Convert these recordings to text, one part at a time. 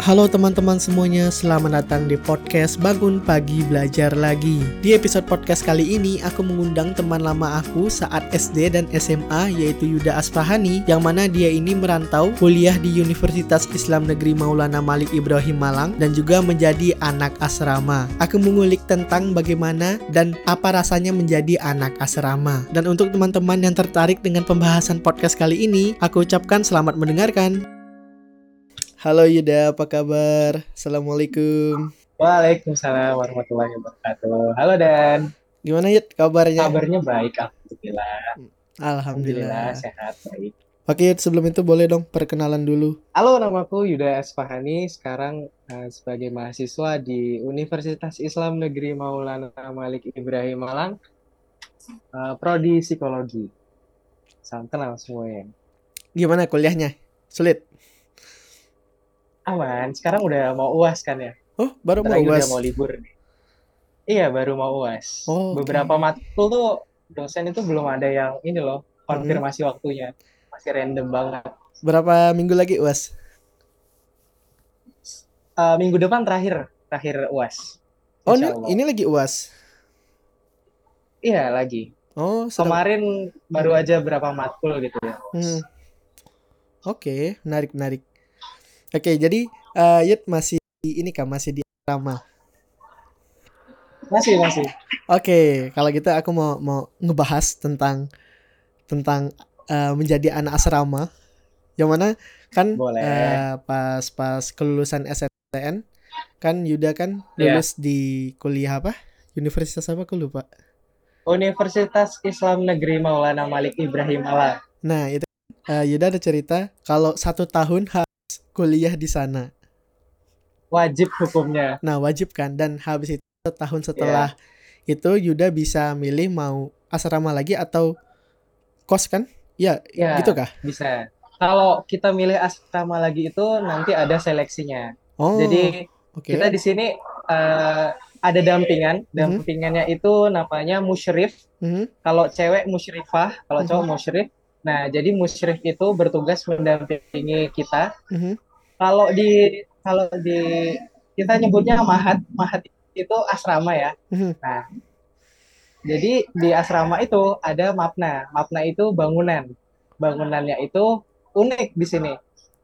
Halo teman-teman semuanya, selamat datang di podcast Bangun Pagi Belajar Lagi. Di episode podcast kali ini, aku mengundang teman lama aku saat SD dan SMA, yaitu Yuda Asfahani, yang mana dia ini merantau kuliah di Universitas Islam Negeri Maulana Malik Ibrahim Malang dan juga menjadi anak asrama. Aku mengulik tentang bagaimana dan apa rasanya menjadi anak asrama. Dan untuk teman-teman yang tertarik dengan pembahasan podcast kali ini, aku ucapkan selamat mendengarkan. Halo Yuda, apa kabar? Assalamualaikum. Waalaikumsalam warahmatullahi wabarakatuh. Halo Dan. Gimana Yud kabarnya? Kabarnya baik, alhamdulillah. Alhamdulillah. sehat, baik. Oke Yud, sebelum itu boleh dong perkenalan dulu. Halo, namaku Yuda Esfahani. Sekarang uh, sebagai mahasiswa di Universitas Islam Negeri Maulana Malik Ibrahim Malang. Uh, Prodi Psikologi. Salam kenal semuanya. Gimana kuliahnya? Sulit? Aman. Sekarang udah mau uas kan ya? Oh, baru Bentar mau uas. Udah mau libur nih. Iya, baru mau uas. Oh, okay. Beberapa matkul tuh dosen itu belum ada yang ini loh, konfirmasi hmm. waktunya. Masih random banget. Berapa minggu lagi uas? Uh, minggu depan terakhir, terakhir uas. Oh, ini, ini lagi uas? Iya, lagi. Oh, serem. Kemarin baru aja berapa matkul gitu ya. Hmm. Oke, okay. menarik, menarik. Oke, jadi uh, Yud masih ini kan masih di asrama. Masih, masih. Oke, kalau gitu aku mau mau ngebahas tentang tentang uh, menjadi anak asrama. Yang mana kan uh, pas pas kelulusan SNTN kan Yuda kan iya. lulus yeah. di kuliah apa? Universitas apa aku lupa. Universitas Islam Negeri Maulana Malik Ibrahim Malang. Nah, itu uh, Yuda ada cerita kalau satu tahun kuliah di sana. Wajib hukumnya. Nah, wajib kan dan habis itu tahun setelah yeah. itu Yuda bisa milih mau asrama lagi atau kos kan? Ya, yeah, gitu kah? Bisa. Kalau kita milih asrama lagi itu nanti ada seleksinya. Oh. Jadi okay. kita di sini uh, ada dampingan. Mhm. Dampingannya mm -hmm. itu namanya musyrif. Mm -hmm. Kalau cewek musyrifah, kalau mm -hmm. cowok musyrif. Nah, jadi musyrif itu bertugas mendampingi kita. Mm-hmm. Kalau di kalau di kita nyebutnya mahat, mahat itu asrama ya. Mm-hmm. Nah, jadi di asrama itu ada mapna. Mapna itu bangunan. Bangunannya itu unik di sini.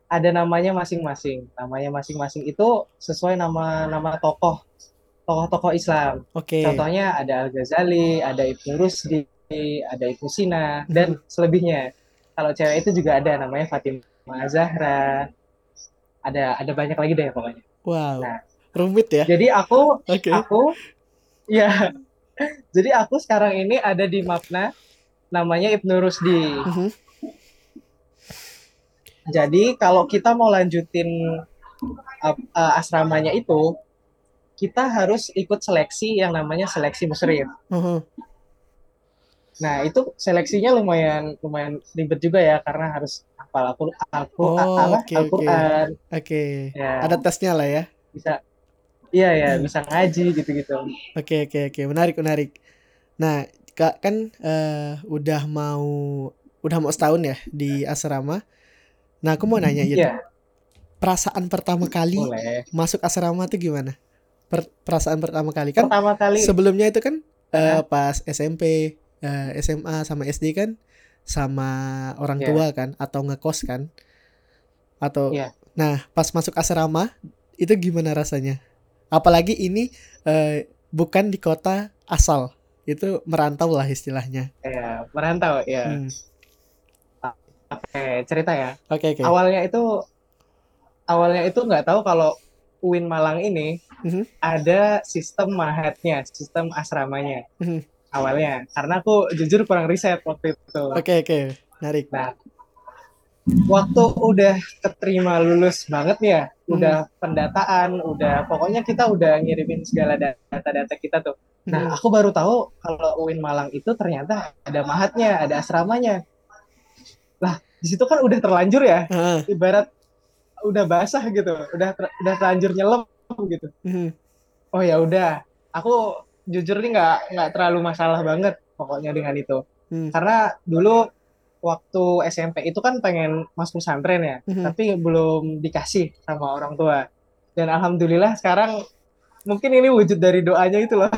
Ada namanya masing-masing. Namanya masing-masing itu sesuai nama nama tokoh tokoh-tokoh Islam. Okay. Contohnya ada Al Ghazali, ada Ibnu Rusdi, ada Ibu Sina dan selebihnya. Kalau cewek itu juga ada namanya Fatimah Zahra. Ada ada banyak lagi deh pokoknya. Wow. Nah, rumit ya. Jadi aku okay. aku ya. jadi aku sekarang ini ada di Mapna namanya Ibnu Rusdi. Uh -huh. Jadi kalau kita mau lanjutin uh, uh, asramanya itu, kita harus ikut seleksi yang namanya seleksi musyrif. Uh -huh. Nah, itu seleksinya lumayan lumayan ribet juga ya karena harus hafal aku aku oh, apa okay, Al-Qur'an. Oke. Okay. Ya. Ada tesnya lah ya. Bisa Iya ya, hmm. bisa ngaji gitu-gitu. Oke, okay, oke, okay, oke. Okay. Menarik, menarik. Nah, Kak kan uh, udah mau udah mau setahun ya di asrama. Nah, aku mau nanya ya. Yeah. Perasaan pertama kali Boleh. masuk asrama tuh gimana? Per perasaan pertama kali kan? Pertama kali. Sebelumnya itu kan uh, pas SMP uh, eh, SMA sama SD kan sama orang yeah. tua kan atau ngekos kan atau yeah. nah pas masuk asrama itu gimana rasanya apalagi ini uh, bukan di kota asal itu merantau lah istilahnya ya yeah, merantau ya hmm. oke okay, cerita ya oke okay, oke okay. awalnya itu awalnya itu nggak tahu kalau UIN Malang ini mm -hmm. ada sistem mahatnya sistem asramanya mm -hmm awalnya karena aku jujur kurang riset waktu itu. Oke okay, oke, okay. narik. Nah, waktu udah keterima lulus banget ya, hmm. udah pendataan, udah pokoknya kita udah ngirimin segala data-data kita tuh. Nah, hmm. aku baru tahu kalau UIN Malang itu ternyata ada mahatnya, ada asramanya. Lah, di situ kan udah terlanjur ya, uh. ibarat udah basah gitu, udah ter, udah terlanjur nyelam gitu. Hmm. Oh ya udah, aku jujur nih nggak nggak terlalu masalah banget pokoknya dengan itu. Hmm. karena dulu waktu SMP itu kan pengen masuk pesantren ya hmm. tapi belum dikasih sama orang tua. Dan alhamdulillah sekarang mungkin ini wujud dari doanya itu loh.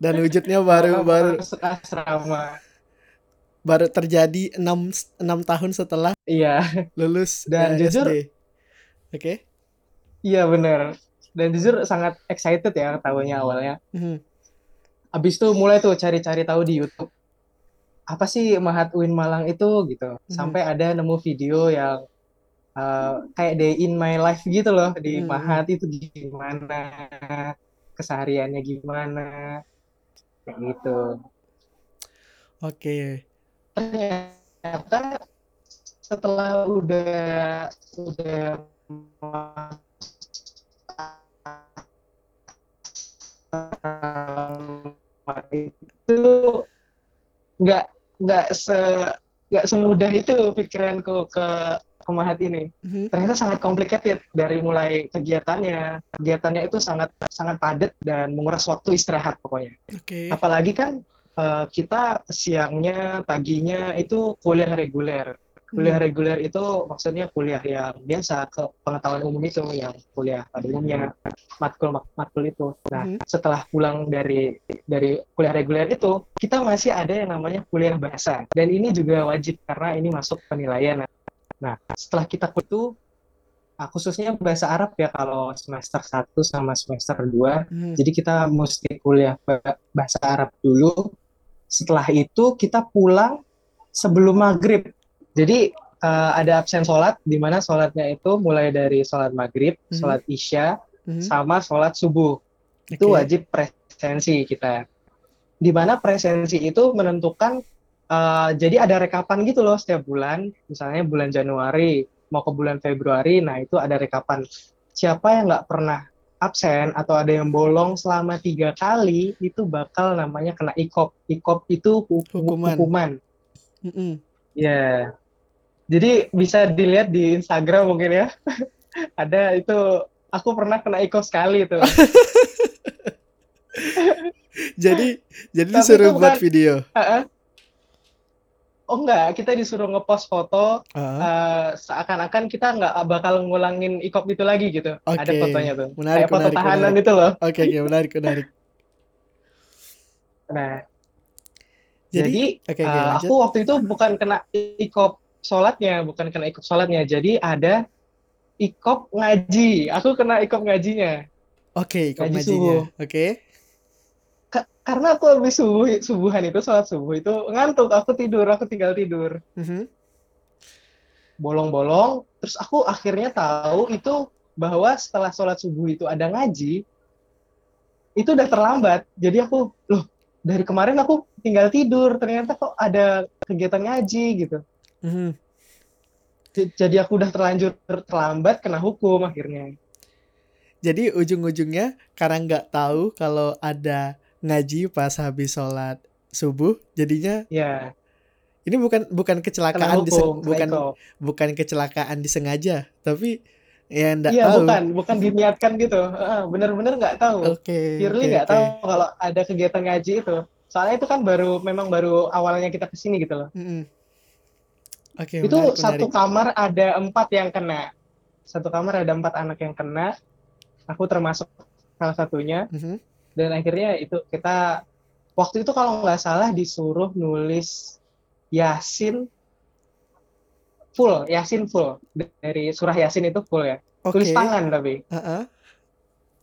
Dan wujudnya baru baru asrama. baru terjadi enam enam tahun setelah iya. lulus dan uh, jujur oke. Okay. iya benar dan jujur sangat excited ya tahunya awalnya mm -hmm. abis itu mulai tuh cari-cari tahu di YouTube apa sih Mahat Uin Malang itu gitu mm -hmm. sampai ada nemu video yang uh, kayak day in my life gitu loh di hmm. Mahat itu gimana kesehariannya gimana kayak gitu. Oke. Ternyata setelah udah udah itu nggak nggak se nggak semudah itu pikiranku ke Kumahat ini mm-hmm. ternyata sangat complicated dari mulai kegiatannya kegiatannya itu sangat sangat padat dan menguras waktu istirahat pokoknya okay. apalagi kan uh, kita siangnya paginya itu kuliah reguler kuliah hmm. reguler itu maksudnya kuliah yang biasa ke pengetahuan umum itu yang kuliah pada umumnya matkul matkul itu nah hmm. setelah pulang dari dari kuliah reguler itu kita masih ada yang namanya kuliah bahasa dan ini juga wajib karena ini masuk penilaian Nah, setelah kita itu ah, khususnya bahasa Arab ya kalau semester 1 sama semester 2. Hmm. Jadi kita mesti kuliah bahasa Arab dulu. Setelah itu kita pulang sebelum maghrib. Jadi uh, ada absen sholat, di mana sholatnya itu mulai dari sholat maghrib, hmm. sholat isya, hmm. sama sholat subuh. Okay. Itu wajib presensi kita. Di mana presensi itu menentukan uh, jadi ada rekapan gitu loh setiap bulan misalnya bulan Januari mau ke bulan Februari nah itu ada rekapan siapa yang nggak pernah absen atau ada yang bolong selama tiga kali itu bakal namanya kena ikop ikop itu hukuman hukuman mm -hmm. Ya yeah. jadi bisa dilihat di Instagram mungkin ya. Ada itu aku pernah kena ikop sekali itu. Jadi jadi disuruh buat video? Uh -uh oh enggak. Kita disuruh ngepost foto uh. Uh, seakan-akan kita nggak bakal ngulangin ikop itu lagi gitu. Okay. ada fotonya tuh. Menarik, kayak foto menarik, tahanan menarik. itu loh. Oke okay, okay, menarik menarik. Nah jadi, jadi okay, okay, uh, aku waktu itu bukan kena ikop sholatnya bukan kena ikop sholatnya. Jadi ada ikop ngaji. Aku kena ikop ngajinya. Oke okay, ikop ngaji ngajinya. oke. Okay karena aku habis subuh subuhan itu sholat subuh itu ngantuk. Aku tidur aku tinggal tidur. Mm-hmm. bolong-bolong terus aku akhirnya tahu itu bahwa setelah sholat subuh itu ada ngaji itu udah terlambat. Jadi aku loh dari kemarin aku tinggal tidur ternyata kok ada kegiatan ngaji gitu. Mm-hmm. jadi aku udah terlanjur terlambat kena hukum akhirnya. Jadi ujung-ujungnya karena nggak tahu kalau ada ngaji pas habis sholat subuh jadinya ya ini bukan bukan kecelakaan hukum, bukan bukan kecelakaan disengaja tapi ya enggak iya, tahu. bukan bukan diniatkan gitu. Bener-bener nggak tahu. Oke okay, Purely nggak okay, tahu kalau ada kegiatan ngaji itu. Soalnya itu kan baru memang baru awalnya kita ke sini gitu loh. Mm -hmm. oke okay, itu menarik, satu menarik. kamar ada empat yang kena. Satu kamar ada empat anak yang kena. Aku termasuk salah satunya. Mm -hmm dan akhirnya itu kita waktu itu kalau nggak salah disuruh nulis yasin full yasin full dari surah yasin itu full ya okay. tulis tangan tapi uh -uh.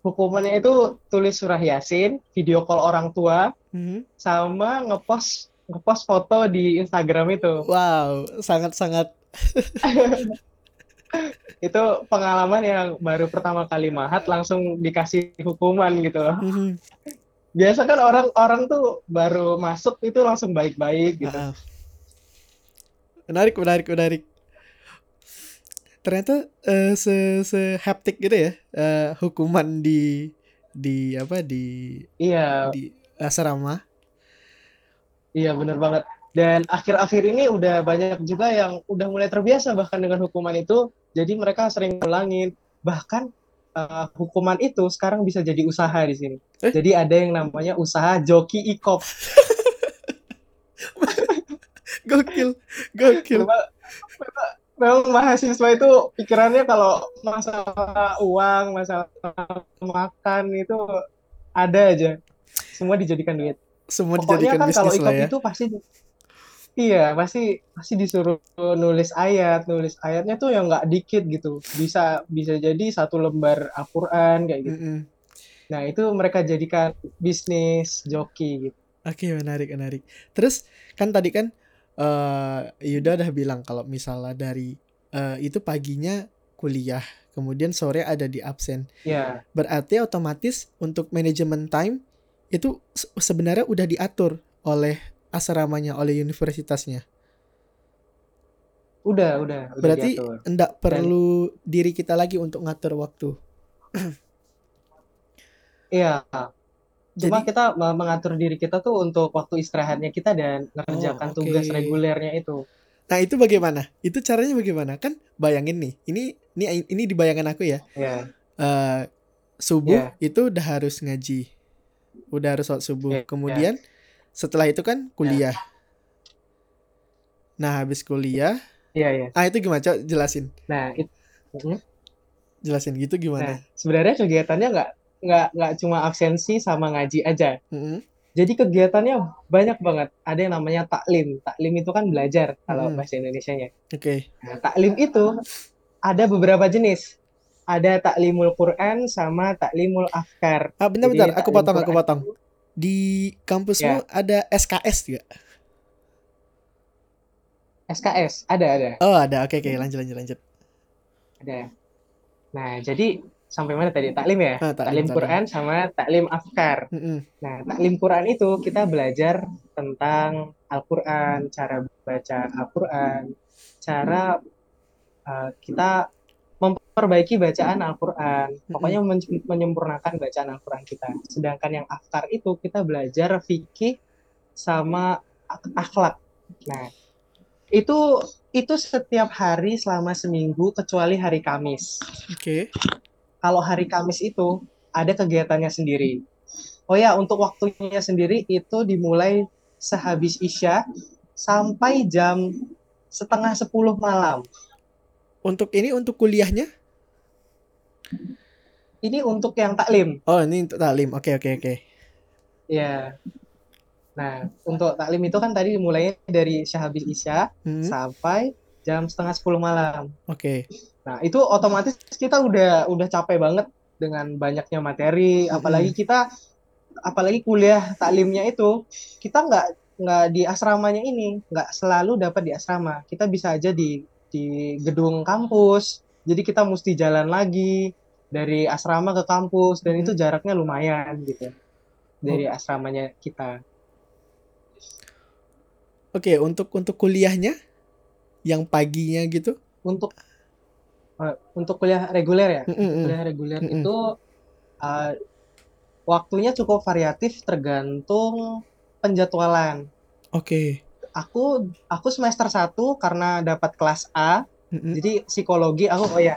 hukumannya itu tulis surah yasin video call orang tua uh mhm. -huh. sama ngepost ngepost foto di Instagram itu wow sangat sangat itu pengalaman yang baru pertama kali mahat langsung dikasih hukuman gitu loh. Mm-hmm. Biasa kan orang-orang tuh baru masuk itu langsung baik-baik gitu. Uh, menarik, menarik, menarik. Ternyata uh, se se haptik gitu ya uh, hukuman di di apa di iya di asrama. Iya bener banget. Dan akhir-akhir ini udah banyak juga yang udah mulai terbiasa bahkan dengan hukuman itu jadi mereka sering ulangin. Bahkan uh, hukuman itu sekarang bisa jadi usaha di sini. Eh? Jadi ada yang namanya usaha joki ikop. gokil, gokil. memang mahasiswa itu pikirannya kalau masalah uang, masalah makan itu ada aja. Semua dijadikan duit. Semua Pokoknya dijadikan kan kalau bisnis ikut ya. itu pasti iya, pasti pasti disuruh nulis ayat, nulis ayatnya tuh yang nggak dikit gitu. Bisa bisa jadi satu lembar Al-Qur'an kayak gitu. Mm-mm. Nah, itu mereka jadikan bisnis joki gitu. Oke, menarik, menarik. Terus kan tadi kan eh Yuda udah bilang kalau misalnya dari eh, itu paginya kuliah, kemudian sore ada di absen. Ya, Berarti otomatis untuk manajemen time itu se- sebenarnya udah diatur oleh asramanya, oleh universitasnya. udah, udah, udah Berarti enggak perlu diri kita lagi untuk ngatur waktu. Iya. Cuma Jadi, kita me- mengatur diri kita tuh untuk waktu istirahatnya kita dan Oh, mengerjakan oke. tugas regulernya itu. nah itu bagaimana? Itu caranya bagaimana? Kan bayangin nih, ini ini ini di bayangan aku ya. Ya, eh subuh Iya. itu udah harus ngaji, udah harus sholat subuh. Iya, Kemudian setelah itu kan kuliah. Nah habis kuliah, iya, iya. ah itu gimana? Coba jelasin, Nah, itu jelasin gitu Nah, gimana? sebenarnya kegiatannya nggak nggak nggak cuma absensi sama ngaji aja. Mm-mm. Jadi kegiatannya banyak banget. Ada yang namanya taklim. Taklim itu kan belajar kalau Mm-mm. bahasa Indonesianya. Oke, Nah, taklim itu ada beberapa jenis. Ada taklimul Quran sama taklimul afkar. ah bentar, aku potong, aku potong. Di kampusmu ada SKS juga? SKS ada ada Oh ada, oke oke lanjut lanjut lanjut. ada. Nah, jadi sampai mana tadi? Taklim ya? Ah, taklim. Quran sama taklim afkar. Mm-mm. Nah, taklim Quran itu kita belajar tentang Al-Quran, cara baca Al-Quran, cara uh, kita memperbaiki bacaan Al-Quran. Pokoknya men- menyempurnakan bacaan Al-Quran kita. Sedangkan yang afkar itu kita belajar fikih sama ak- akhlak. Nah, itu itu setiap hari selama seminggu kecuali hari Kamis. Oke, Kalau hari Kamis itu ada kegiatannya sendiri. Oh ya, untuk waktunya sendiri itu dimulai sehabis Isya sampai jam setengah sepuluh malam. untuk ini untuk kuliahnya? Ini untuk yang taklim. Oh ini untuk taklim, oke oke oke. Ya. Nah, untuk taklim itu kan tadi dimulainya dari sehabis Isya Hmm, sampai jam setengah sepuluh malam. Oke, Nah, itu otomatis kita udah udah capek banget dengan banyaknya materi, apalagi kita apalagi kuliah taklimnya itu kita nggak nggak di asramanya ini, nggak selalu dapat di asrama. Kita bisa aja di di gedung kampus. Jadi kita mesti jalan lagi dari asrama ke kampus dan itu jaraknya lumayan gitu. Dari asramanya kita. oke untuk untuk kuliahnya yang paginya gitu? Untuk eh, untuk kuliah reguler ya. Mm-mm. kuliah reguler Mm-mm. itu uh, waktunya cukup variatif tergantung penjadwalan. Oke. Aku aku semester 1 karena dapat kelas A, Mm-mm. jadi psikologi aku oh ya,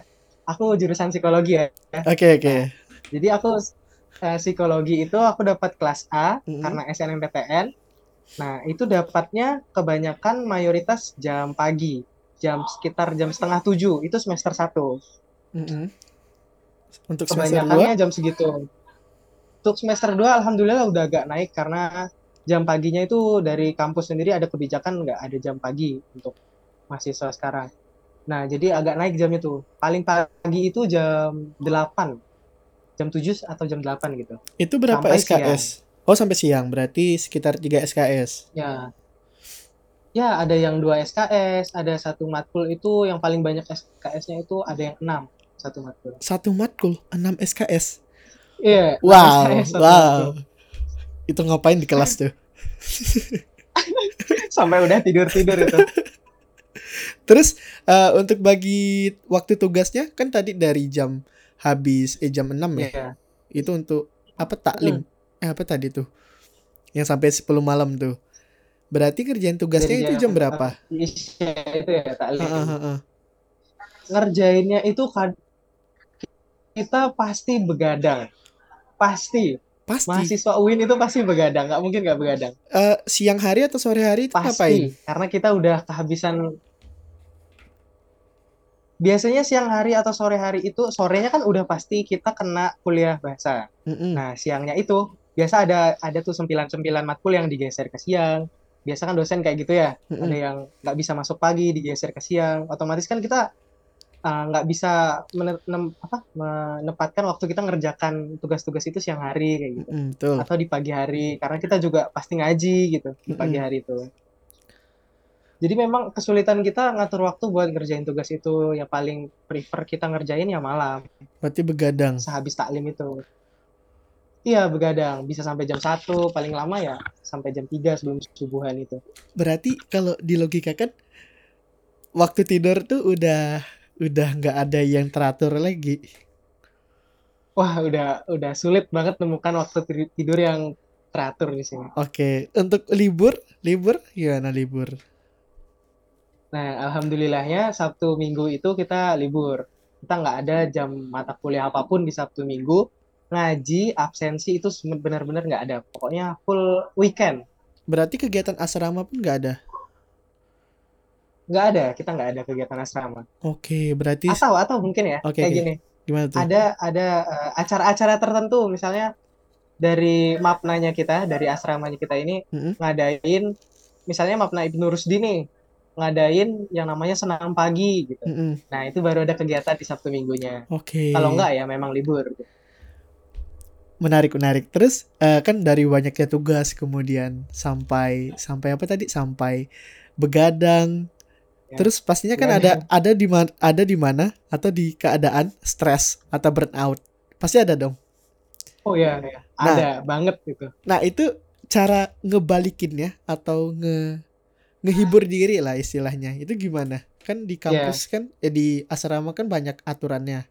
aku jurusan psikologi ya. Oke oke. Jadi aku eh, psikologi itu aku dapat kelas A Mm-mm. karena SNMPTN. Nah, itu dapatnya kebanyakan mayoritas jam pagi, jam sekitar jam setengah tujuh, itu semester 1. Mm-mm. Untuk semester 2? jam segitu. Untuk semester 2 alhamdulillah udah agak naik karena jam paginya itu dari kampus sendiri ada kebijakan nggak ada jam pagi untuk mahasiswa sekarang. Nah, jadi agak naik jamnya tuh. Paling pagi itu jam 8. Jam 7 atau jam 8 gitu. Itu berapa Sampai SKS? Oh sampai siang, berarti sekitar 3 SKS. Ya. Ya, ada yang 2 SKS, ada satu matkul itu yang paling banyak SKS-nya itu ada yang 6 satu matkul. Satu matkul 6 SKS. Iya, 6 Wow, SKS wow. matkul. Itu ngapain di kelas tuh? Sampai udah tidur-tidur itu. Terus eh, untuk bagi waktu tugasnya kan tadi dari jam habis eh jam 6 ya. Iya. Itu untuk apa taklim? Eh apa tadi tuh? Yang sampai 10 malam tuh. Berarti kerjaan tugasnya Dari itu jam berapa? Isya itu ya taklim. Heeh, heeh. Ngerjainnya itu kan kita pasti begadang. Pasti. Pasti. Mahasiswa UIN itu pasti begadang, nggak mungkin nggak begadang. Eh, siang hari atau sore hari itu Pasti. ngapain? Karena kita udah kehabisan biasanya siang hari atau sore hari itu sorenya kan udah pasti kita kena kuliah bahasa. Mm -mm. Nah siangnya itu biasa ada ada tuh sembilan-sembilan matkul yang digeser ke siang. Biasa kan dosen kayak gitu ya. Mm -mm. Ada yang nggak bisa masuk pagi digeser ke siang. Otomatis kan kita uh, nggak uh, bisa apa, menempatkan waktu kita ngerjakan tugas-tugas itu siang hari kayak gitu. Mm, betul. Atau di pagi hari karena kita juga pasti ngaji gitu di pagi hari itu. Jadi memang kesulitan kita ngatur waktu buat ngerjain tugas itu. Yang paling prefer kita ngerjain ya malam. Berarti begadang. Sehabis taklim itu. Iya, begadang. Bisa sampai jam 1, paling lama ya sampai jam 3 sebelum subuhan itu. Berarti kalau di logika kan waktu tidur tuh udah udah nggak ada yang teratur lagi. Wah, udah udah sulit banget temukan waktu tidur yang teratur di sini. Oke, untuk libur, libur gimana libur? Nah, alhamdulillahnya Sabtu Minggu itu kita libur. Kita nggak ada jam mata kuliah apa pun di Sabtu Minggu. Ngaji, absensi itu benar-benar nggak ada. Pokoknya full weekend. Berarti kegiatan asrama pun nggak ada? Nggak ada, kita nggak ada kegiatan asrama. Oke, berarti... Atau, atau mungkin ya, Oke, kayak gini. Gimana tuh? Ada, ada uh, acara-acara tertentu, misalnya dari mapnanya kita, dari asramanya kita ini, mm -hmm. ngadain, misalnya mapna Ibnu Rusdi nih, ngadain yang namanya senam pagi gitu. Mm -hmm. Nah itu baru ada kegiatan di Sabtu Minggunya. Oke. Okay. Kalau enggak ya memang libur. Menarik menarik. Terus uh, kan dari banyaknya tugas kemudian sampai sampai apa tadi sampai begadang. Ya. Terus pastinya kan ya, ada ya. ada di mana ada di mana atau di keadaan stres atau burnout. Pasti ada dong. Oh ya, ya. Nah, ada banget gitu. Nah itu cara ngebalikinnya atau nge ngehibur diri lah istilahnya itu gimana kan di kampus yeah. kan ya di asrama kan banyak aturannya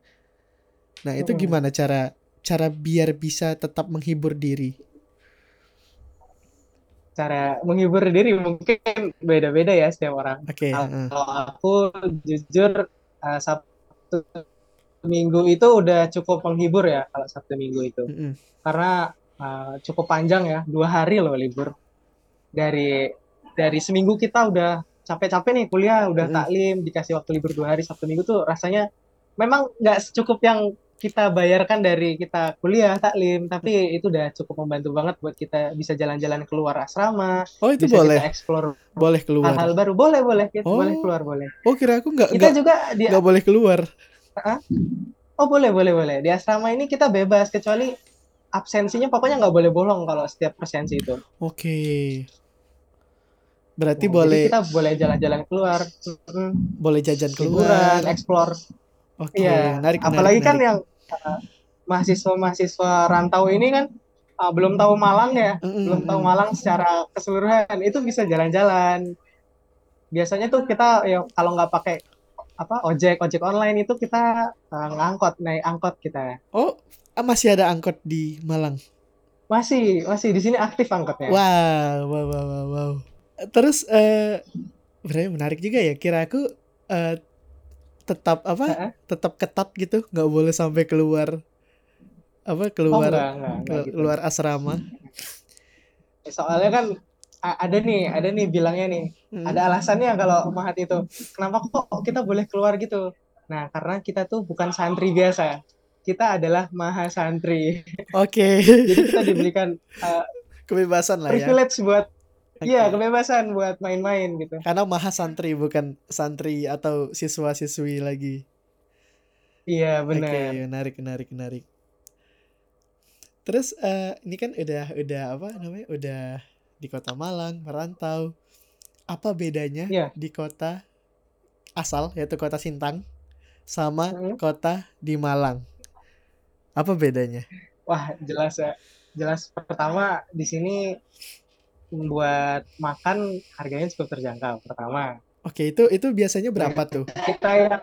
nah itu gimana cara cara biar bisa tetap menghibur diri cara menghibur diri mungkin beda-beda ya setiap orang okay, kalau uh. aku jujur uh, sabtu minggu itu udah cukup menghibur ya kalau sabtu minggu itu mm -hmm. karena uh, cukup panjang ya dua hari loh libur dari dari seminggu kita udah capek-capek nih kuliah, udah mm. taklim, dikasih waktu libur dua hari Sabtu Minggu tuh rasanya memang nggak secukup yang kita bayarkan dari kita kuliah taklim. Tapi itu udah cukup membantu banget buat kita bisa jalan-jalan keluar asrama oh itu bisa boleh. kita explore boleh keluar. hal-hal baru. Boleh boleh. Kita oh. boleh keluar boleh. Oh kira aku nggak kita juga dia nggak boleh keluar. Oh boleh boleh boleh. Di asrama ini kita bebas kecuali absensinya pokoknya nggak boleh bolong kalau setiap presensi itu. Oke. Okay. Berarti nah, boleh kita boleh jalan-jalan keluar. Boleh jajan keluar, explore. Oke, okay, iya. menarik, Apalagi kan yang uh, mahasiswa-mahasiswa rantau ini kan uh, belum tahu Malang ya, mm -hmm. belum tahu Malang secara keseluruhan. Itu bisa jalan-jalan. Biasanya tuh kita ya kalau nggak pakai apa ojek ojek online itu kita uh, ngangkot naik angkot kita. Oh, masih ada angkot di Malang? Masih, masih di sini aktif angkotnya. Wow, wow, wow, wow. wow terus eh uh, menarik juga ya kira aku uh, tetap apa uh -huh. tetap ketat gitu nggak boleh sampai keluar apa keluar oh, enggak, enggak, enggak, gitu. keluar asrama soalnya kan ada nih ada nih bilangnya nih hmm. ada alasannya kalau mahat itu kenapa kok kita boleh keluar gitu nah karena kita tuh bukan santri biasa kita adalah maha santri oke okay. jadi kita diberikan uh, kebebasan lah privilege ya privilege buat Iya, kebebasan buat main-main gitu. Karena maha santri bukan santri atau siswa-siswi lagi. Iya, benar. Oke, okay, menarik, menarik, menarik. Terus uh, ini kan udah udah apa namanya? Udah di Kota Malang, merantau. Apa bedanya yeah. di kota asal yaitu Kota Sintang sama hmm. kota di Malang? Apa bedanya? Wah, jelas ya. Jelas pertama di sini buat makan harganya cukup terjangkau pertama. Oke, itu itu biasanya berapa tuh? Kita ya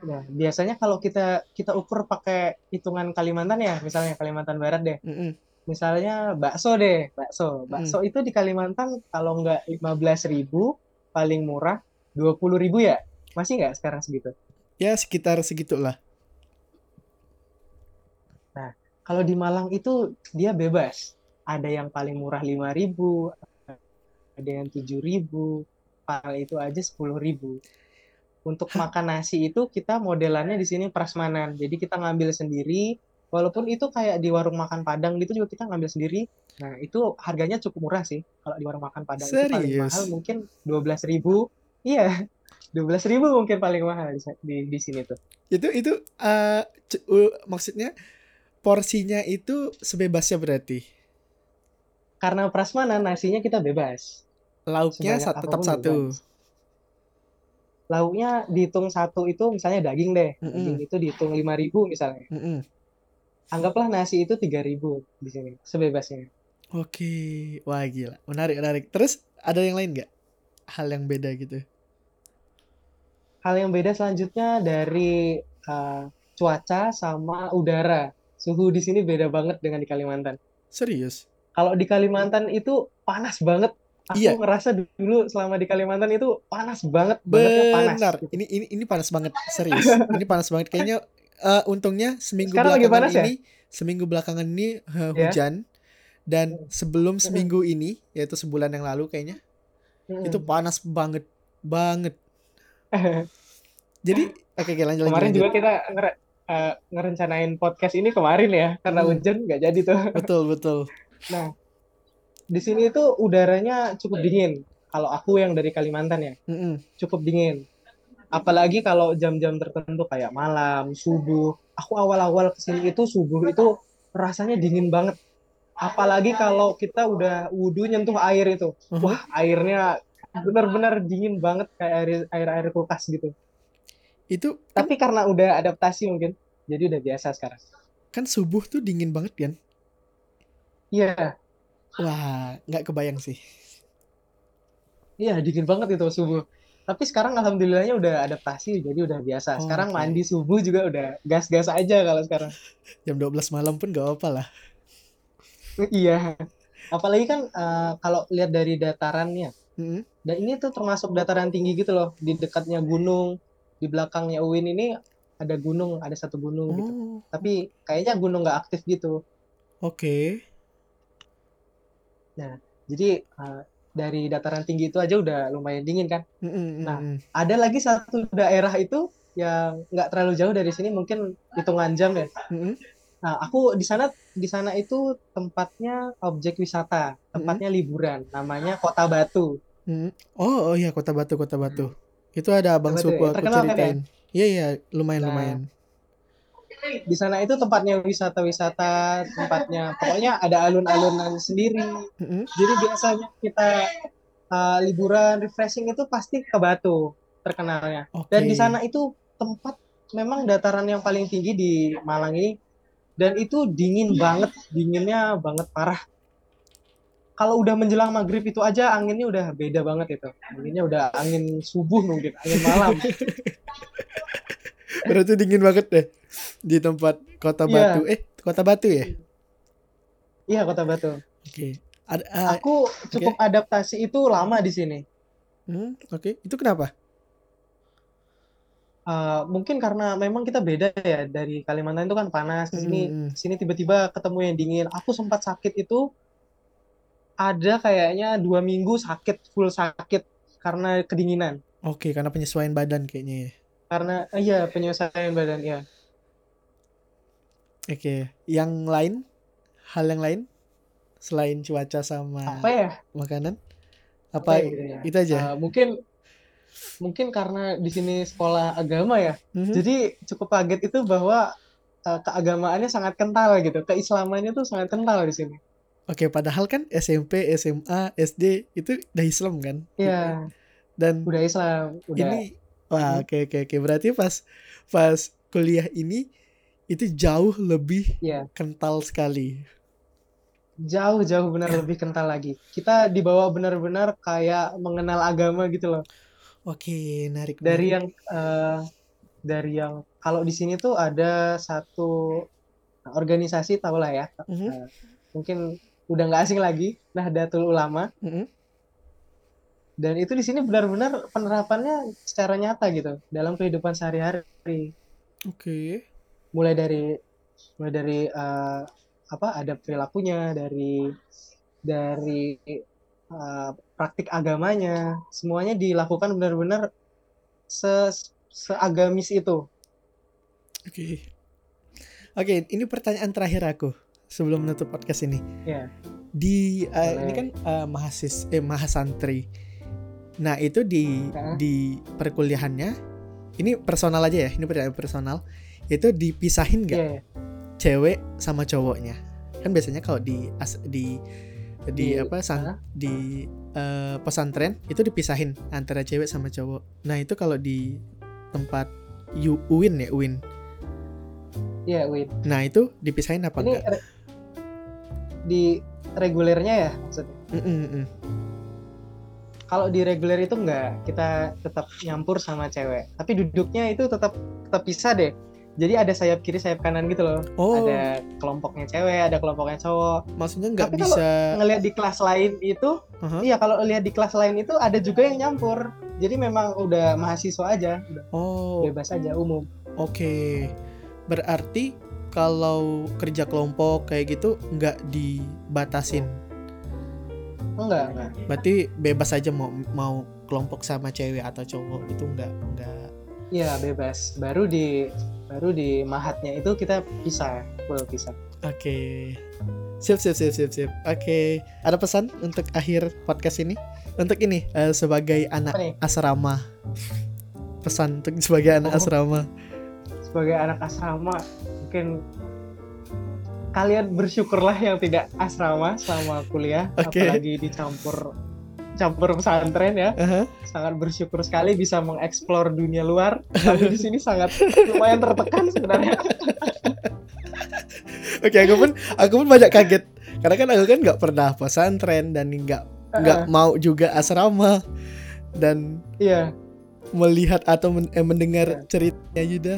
Ya, biasanya kalau kita kita ukur pakai hitungan Kalimantan ya, misalnya Kalimantan Barat deh. Mm -hmm. Misalnya bakso deh, bakso. Bakso mm. itu di Kalimantan kalau nggak belas ribu paling murah dua puluh ribu ya. Masih nggak sekarang segitu? Ya, sekitar segitulah. Nah, kalau di Malang itu dia bebas ada yang paling murah 5000 ada yang 7000 paling itu aja 10000 Untuk makan nasi itu kita modelannya di sini prasmanan. Jadi kita ngambil sendiri, walaupun itu kayak di warung makan Padang gitu juga kita ngambil sendiri. Nah, itu harganya cukup murah sih kalau di warung makan Padang Serius? itu paling mahal mungkin belas ribu. Iya, dua belas ribu mungkin paling mahal di, di, di sini tuh. Itu itu uh, uh, maksudnya porsinya itu sebebasnya berarti. Karena prasmanan nasinya kita bebas. Lauknya satu, tetap satu. Bebas. Lauknya dihitung satu itu misalnya daging deh. Mm -mm. daging itu dihitung lima ribu misalnya. Mm -mm. anggaplah nasi itu tiga ribu di sini sebebasnya. Oke. Wah gila. Menarik menarik. Terus ada yang lain nggak? Hal yang beda gitu. Hal yang beda selanjutnya dari uh, cuaca sama udara. Suhu di sini beda banget dengan di Kalimantan. Serius kalau di Kalimantan itu panas banget aku iya. ngerasa dulu selama di Kalimantan itu panas banget benar panas, gitu. ini ini ini panas banget serius ini panas banget kayaknya uh, untungnya seminggu Sekarang belakangan panas, ya? ini ya? seminggu belakangan ini uh, hujan yeah. dan sebelum seminggu ini yaitu sebulan yang lalu kayaknya hmm. itu panas banget banget jadi oke okay, okay, lanjut kemarin lanjut. juga kita ngere uh, ngerencanain podcast ini kemarin ya karena hmm. hujan nggak jadi tuh betul betul nah di sini itu udaranya cukup dingin. Kalau aku yang dari Kalimantan ya, mm-hmm. cukup dingin. Apalagi kalau jam-jam tertentu kayak malam, subuh. Aku awal-awal ke sini itu subuh itu rasanya dingin banget. Apalagi kalau kita udah wudhu nyentuh air itu, uh-huh. wah airnya benar-benar dingin banget kayak air air air kulkas gitu. Itu tapi kan, karena udah adaptasi mungkin, jadi udah biasa sekarang. Kan subuh tuh dingin banget kan? Iya, Wah, nggak kebayang sih. Iya, dingin banget itu subuh. Tapi sekarang alhamdulillahnya udah adaptasi, jadi udah biasa. Oh, sekarang okay. mandi subuh juga udah gas-gas aja kalau sekarang. Jam 12 malam pun gak apa lah. iya. Apalagi kan uh, kalau lihat dari datarannya. Mm-hmm. Dan ini tuh termasuk dataran tinggi gitu loh. Di dekatnya gunung, di belakangnya Uin ini ada gunung, ada satu gunung gitu. oh. gitu. Tapi kayaknya gunung nggak aktif gitu. Oke. Okay. Nah, jadi uh, dari dataran tinggi itu aja udah lumayan dingin kan. Nah, ada lagi satu daerah itu yang nggak terlalu jauh dari sini, mungkin hitungan jam ya. Nah, aku di sana di sana itu tempatnya objek wisata, tempatnya liburan, namanya Kota Batu. Oh, oh iya Kota Batu, Kota Batu. Itu ada abang suku ya? aku kan ya? ceritain. Iya iya, lumayan nah, lumayan di sana itu tempatnya wisata-wisata, tempatnya pokoknya ada alun-alunan sendiri. Mm-hmm. Jadi biasanya kita uh, liburan refreshing itu pasti ke Batu terkenalnya. Okay. Dan di sana itu tempat memang dataran yang paling tinggi di Malang ini dan itu dingin banget, dinginnya banget parah. Kalau udah menjelang maghrib itu aja anginnya udah beda banget itu. Anginnya udah angin subuh mungkin, angin malam. Berarti dingin banget deh di tempat Kota yeah. Batu. Eh, Kota Batu ya? Iya, Kota Batu. Oke. Okay. uh, aku cukup okay. adaptasi itu lama di sini. Hmm, oke. Okay. Itu kenapa? Uh, mungkin karena memang kita beda ya dari Kalimantan itu kan panas di sini hmm. sini tiba-tiba ketemu yang dingin aku sempat sakit itu ada kayaknya dua minggu sakit full sakit karena kedinginan oke okay, karena penyesuaian badan kayaknya karena iya penyesuaian badan ya Oke, yang lain? Hal yang lain selain cuaca sama apa ya? Makanan? Apa, apa ya, ya? itu aja? Uh, mungkin mungkin karena di sini sekolah agama ya. Mm-hmm. Jadi cukup kaget itu bahwa uh, keagamaannya sangat kental gitu. Keislamannya tuh sangat kental di sini. Oke, padahal kan SMP, SMA, SD itu udah Islam kan? Iya. Dan udah Islam, udah. Ini wah, oke oke oke. Berarti pas pas kuliah ini itu jauh lebih yeah. kental sekali. Jauh jauh benar lebih kental lagi. Kita dibawa benar-benar kayak mengenal agama gitu loh. Oke, narik. Dari yang uh, dari yang kalau di sini tuh ada satu organisasi tau lah ya. Mm -hmm. uh, mungkin udah nggak asing lagi, Nahdlatul Ulama. Mm -hmm. Dan itu di sini benar-benar penerapannya secara nyata gitu dalam kehidupan sehari-hari. Oke. Okay mulai dari mulai dari uh, apa ada perilakunya dari dari uh, praktik agamanya semuanya dilakukan benar-benar se seagamis itu. Oke. Okay. Oke, okay, ini pertanyaan terakhir aku sebelum menutup podcast ini. Yeah. Di uh, ini kan uh, mahasis eh mahasantri. Nah, itu di uh. di perkuliahannya ini personal aja ya, ini personal. Itu dipisahin gak yeah. cewek sama cowoknya? Kan biasanya kalau di as, di di, di apa sang, uh. di uh, pesantren itu dipisahin antara cewek sama cowok. Nah, itu kalau di tempat UIN ya, UIN Iya, Win. Nah, itu dipisahin apa Ini enggak? Re di regulernya ya maksudnya? Mm -mm. Kalau di reguler itu enggak, kita tetap nyampur sama cewek. Tapi duduknya itu tetap tetap pisah deh. Jadi ada sayap kiri, sayap kanan gitu loh. Oh. Ada kelompoknya cewek, ada kelompoknya cowok. Maksudnya nggak bisa ngelihat di kelas lain itu, uh-huh. iya kalau lihat di kelas lain itu ada juga yang nyampur. Jadi memang udah mahasiswa aja, udah oh. bebas aja umum. Oke. Okay berarti kalau kerja kelompok kayak gitu nggak dibatasin enggak enggak berarti bebas aja mau mau kelompok sama cewek atau cowok itu enggak enggak Iya bebas baru di baru di mahatnya itu kita bisa full bisa oke okay. Sip, sip, sip, sip, sip. Oke, okay. ada pesan untuk akhir podcast ini? Untuk ini uh, sebagai anak asrama. Pesan untuk sebagai anak oh. asrama sebagai anak asrama mungkin kalian bersyukurlah yang tidak asrama selama kuliah okay. apalagi dicampur campur pesantren ya uh-huh. sangat bersyukur sekali bisa mengeksplor dunia luar tapi di sini sangat lumayan tertekan sebenarnya oke okay, aku pun aku pun banyak kaget karena kan aku kan nggak pernah pesantren dan nggak nggak uh-huh. mau juga asrama dan iya melihat atau men- eh, mendengar yeah. ceritanya Yuda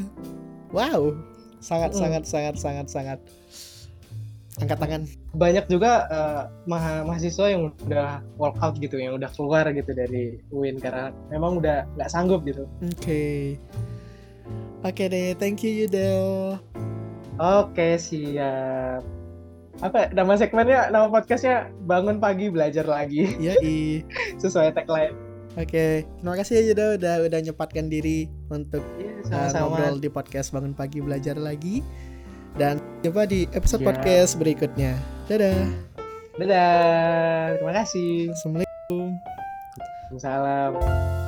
Wow, sangat mm. sangat sangat sangat sangat angkat tangan. Banyak juga uh, ma mahasiswa yang udah walk out gitu, yang udah keluar gitu dari UIN karena memang udah nggak sanggup gitu. Oke. Okay. Oke okay deh, thank you Yudel. Oke, okay, siap. Apa nama segmennya, nama podcastnya bangun pagi belajar lagi. Iya, Sesuai tagline. Oke, terima kasih ya Yuda udah udah nyempatkan diri untuk yeah, uh, ngobrol di podcast bangun pagi belajar lagi. Dan jumpa di episode yeah. podcast berikutnya. Dadah. Dadah. Terima kasih. Assalamualaikum. Waalaikumsalam.